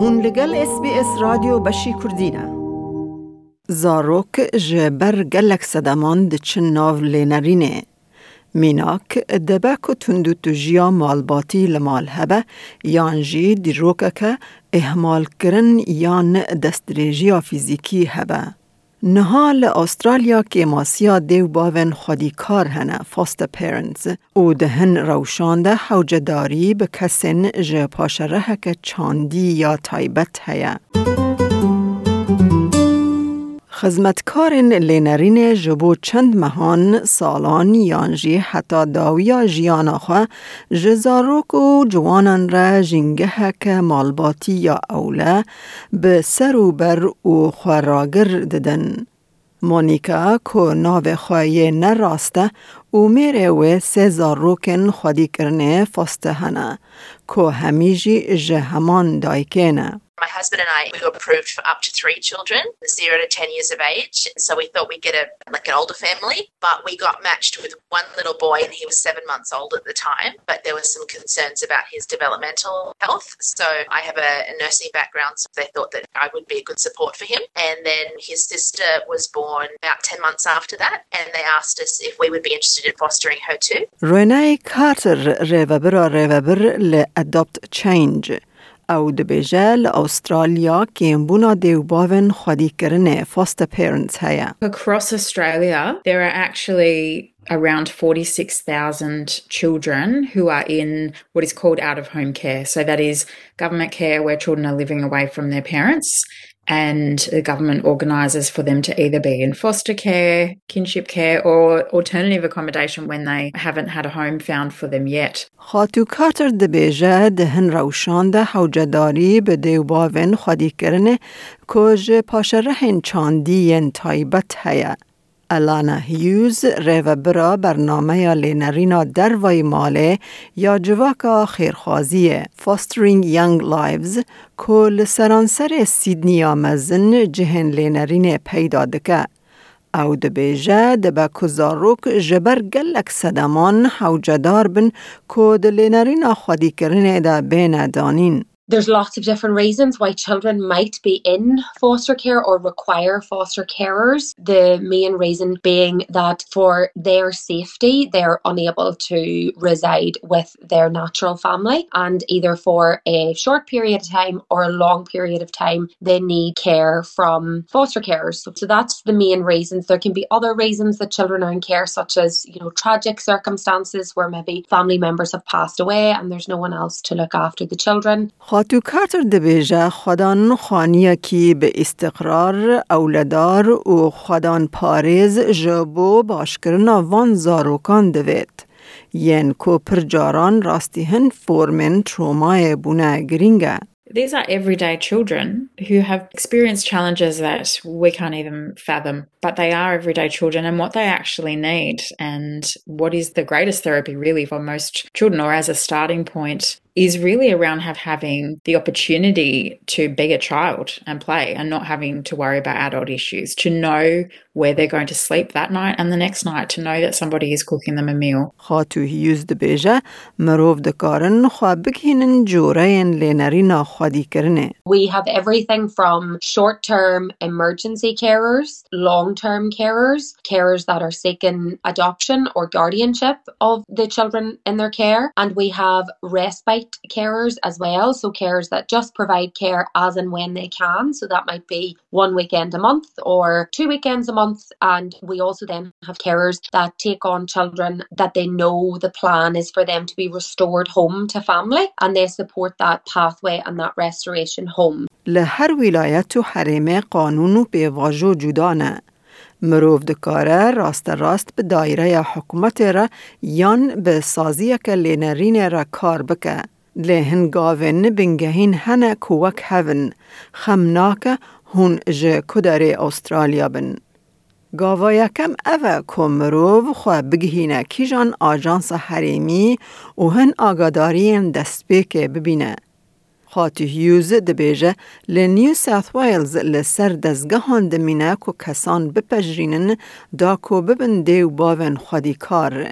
هون لگل اس بی اس رادیو بشی کردینه زاروک جبر گلک صدمان ده چن ناو لینرینه میناک دبک و تندو تجیا مالباتی لمال هبه یان جی دیروکه که احمال کرن یان دستریجیا فیزیکی هبه. نهال استرالیا که ماسیا دیو باون خودی کار هنه فاست پیرنز او دهن روشانده حوجداری به کسین جه پاشره که چاندی یا تایبت هیه. خزمتکارن لینرین جبو چند مهان سالان یانجی حتی داویا جیانا خوا جزاروک و جوانان را جنگه که مالباتی یا اوله به سر و بر و خوراگر ددن. مونیکا کو ناو خواهی نراسته و میره و سه زاروکن خودی کرنه فاسته هنه کو همیجی جهمان دایکنه. My husband and I, we were approved for up to three children, zero to 10 years of age. So we thought we'd get a like an older family, but we got matched with one little boy and he was seven months old at the time. But there was some concerns about his developmental health. So I have a, a nursing background, so they thought that I would be a good support for him. And then his sister was born about 10 months after that, and they asked us if we would be interested in fostering her too. رنای کارتر ریوبر ریوبر ل Adopt Change او دبیجه لأسترالیا که بونا دیوباون خودی کرنه foster parents هیا. Across Australia, there are actually around 46,000 children who are in what is called out of home care. So that is government care where children are living away from their parents and the government organises for them to either be in foster care, kinship care, or alternative accommodation when they haven't had a home found for them yet. خاتو کارتر دبیجه دهن روشان ده حوجداری به دیوباون خودی کرنه کج پاشرهن چاندی تایبت هیا. الانا هیوز ریو برا برنامه لینرینا در وی ماله یا جواکا خیرخوازیه Fostering Young Lives کل سرانسر سیدنی آمزن جهن لینرین پیدا دکه. او دبیجه دبا کزاروک جبر گلک صدمان حوجدار بن کود لینرین خودی کرنه دا بین دانین. There's lots of different reasons why children might be in foster care or require foster carers. The main reason being that for their safety, they're unable to reside with their natural family, and either for a short period of time or a long period of time, they need care from foster carers. So, so that's the main reasons. There can be other reasons that children are in care, such as you know tragic circumstances where maybe family members have passed away and there's no one else to look after the children. خاتو کارتر دبیجه خودان خانیه کی به استقرار اولدار و خودان پاریز جبو باشکرنا وان زاروکان دوید. ین کو پر جاران راستی هن فورمن ترومای بونه گرینگه. These are everyday children who have experienced challenges that we can't even fathom, but they are everyday children and what they actually need and what is the greatest therapy really for most children or as a starting point is really around have having the opportunity to be a child and play and not having to worry about adult issues, to know where they're going to sleep that night and the next night, to know that somebody is cooking them a meal. خاتو هیوز دبیجه مروف دکارن خواه بگهینن جورین لینرینا خودی کرنه. We have everything from short-term emergency carers, long-term carers, carers that are seeking adoption or guardianship of the children in their care, and we have respite carers as well. So carers that just provide care as and when they can. So that might be one weekend a month or two weekends a month. And we also then have carers that take on children that they know the plan is for them to be restored home to family and they support that pathway and that restoration home. لهر ولایت و حریم قانون و پیواجو جدانه. مروف دکاره راست راست به دایره حکومت را یان به سازی که لینرین را کار بکه. لهن گاوین بنگهین هنه کوک هون خمناک هون جه کدر استرالیا بن. گاوا یکم اوه کمرو خواه بگهینه کیجان آجانس حریمی و هن آگاداری دست که ببینه. خاطی هیوز دبیجه لنیو ساوت ویلز لسر دزگهان دمینه که کسان بپجرینن دا کو ببن دیو باون خودی کار.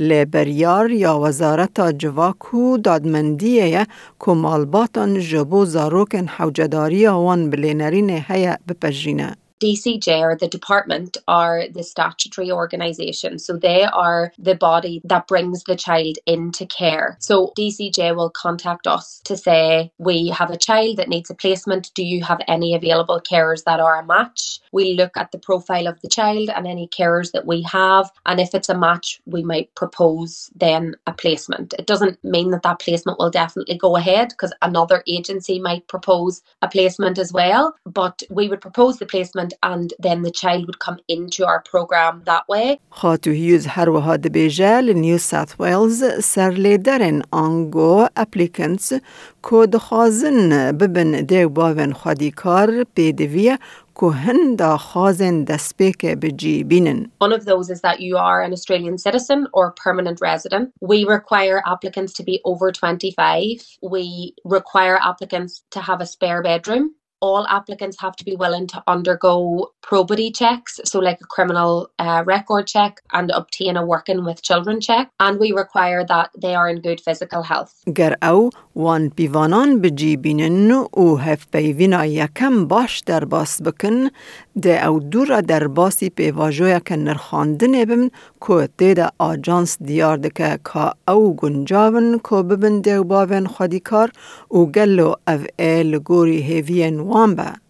لبریار یا وزارت جواکو دادمندیه که مالباتان جبو زاروکن حوجداری وان بلینرین هیا بپجینه. DCJ or the department are the statutory organisation. So they are the body that brings the child into care. So DCJ will contact us to say, we have a child that needs a placement. Do you have any available carers that are a match? We look at the profile of the child and any carers that we have. And if it's a match, we might propose then a placement. It doesn't mean that that placement will definitely go ahead because another agency might propose a placement as well. But we would propose the placement and then the child would come into our program that way. خاتو هیوز هر وها دبیجه لنیو ساث ویلز سر لیدرن آنگو اپلیکنتس کو دخوازن ببن دیو باون خادیکار پیدویه One of those is that you are an Australian citizen or permanent resident. We require applicants to be over 25. We require applicants to have a spare bedroom all applicants have to be willing to undergo probity checks, so like a criminal uh, record check, and obtain a working with children check. And we require that they are in good physical health. گر او وان پیوانان بجی بینن او هف پیوینا یکم باش در باس بکن ده او دور در باسی پیواجویا که نرخاندن بم که تیدا آجانس دیار دکه که او گنجاون که ببن ده باون خودی کار او گلو او ایل گوری هیوین وان به.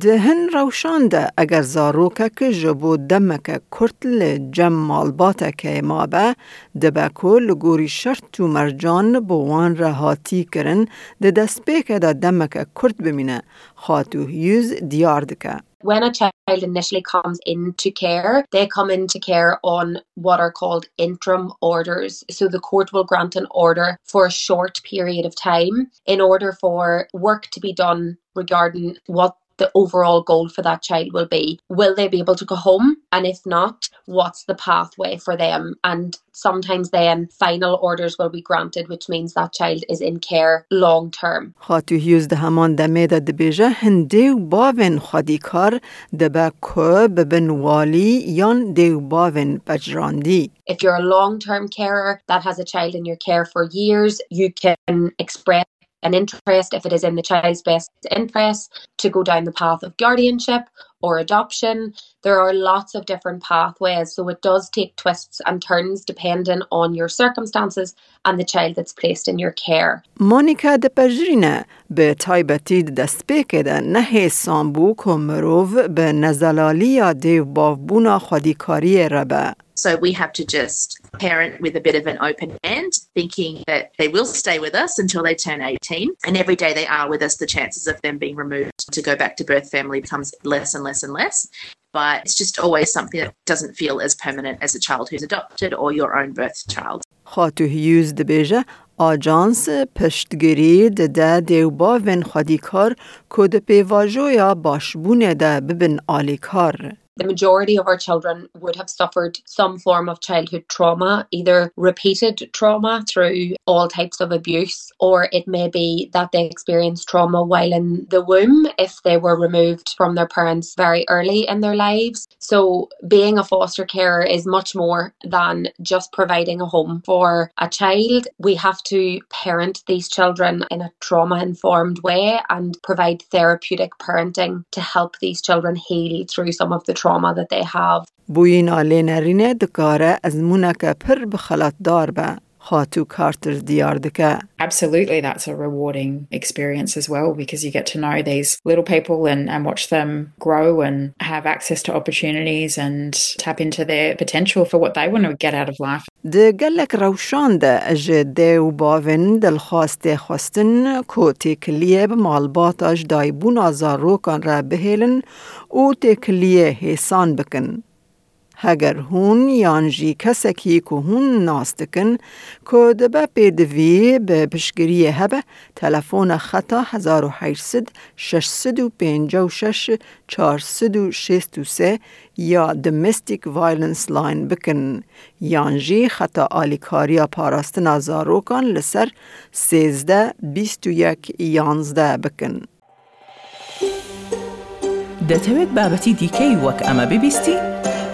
دهن روشان ده اگر زاروکه که جبو دمک کرتل جم مالباته که ما به ده بکو لگوری شرط و مرجان بوان رهاتی کرن ده دست بیکه ده دمک کرت بمینه خاتو یوز دیار دکه. When a child initially comes into care, they come into care on what are called interim orders. So the court will grant an order for a short period of time in order for work to be done regarding what the overall goal for that child will be. Will they be able to go home? And if not, what's the pathway for them? And sometimes then final orders will be granted, which means that child is in care long term. خاتو هیوز ده همان دمه ده دبیجه هنده و باون خادی کار دبا که ببن والی یان ده باون بجراندی. If you're a long-term carer that has a child in your care for years, you can express an interest, if it is in the child's best interest, to go down the path of guardianship or adoption. There are lots of different pathways, so it does take twists and turns depending on your circumstances and the child that's placed in your care. مونیکا دپژرینه به تایبتی دست بکده نه سامبو کمروف به نزلالی دیو بابونا خودیکاری ربه. So we have to just parent with a bit of an open hand, thinking that they will stay with us until they turn 18. And every day they are with us, the chances of them being removed to go back to birth family becomes less and less and less. But it's just always something that doesn't feel as permanent as a child who's adopted or your own birth child. Xatuhiyuz dibêje Ajans Piştgirî dide dewbavên xwedîkar ku di pêvajoya başbûnê de bibin alîkar the majority of our children would have suffered some form of childhood trauma, either repeated trauma through all types of abuse, or it may be that they experienced trauma while in the womb if they were removed from their parents very early in their lives. So, being a foster carer is much more than just providing a home for a child. We have to parent these children in a trauma informed way and provide therapeutic parenting to help these children heal through some of the trauma trauma that they have. بوینا لینرینه دکاره از مونک پر بخلات دار به. خاتو کارتر دیار دکه. Absolutely, that's a rewarding experience as well because you get to know these little people and, and watch them grow and have access to opportunities and tap into their potential for what they want to get out of life. ده گلک روشان ده اج ده و باون دلخواست خواستن کو تکلیه بمالبات اج دایبون آزاروکان را بهیلن او تکلیه حسان بکن. هەگەر هوون یانژی کەسێکی کو هوون ناس دکن هبه دەبە پێدەوێ بە پشگیریە هەبە تەلەفۆنە خەتا 1656 یا دمستیک ڤایلنس لاین بکن یانژی خەتا ئالیکاریە پاراستنا زارۆکان لسر 13 21 یانزدە بکن. دەتەوێت بابەتی دیکەی وەک ئەمە ببیستی؟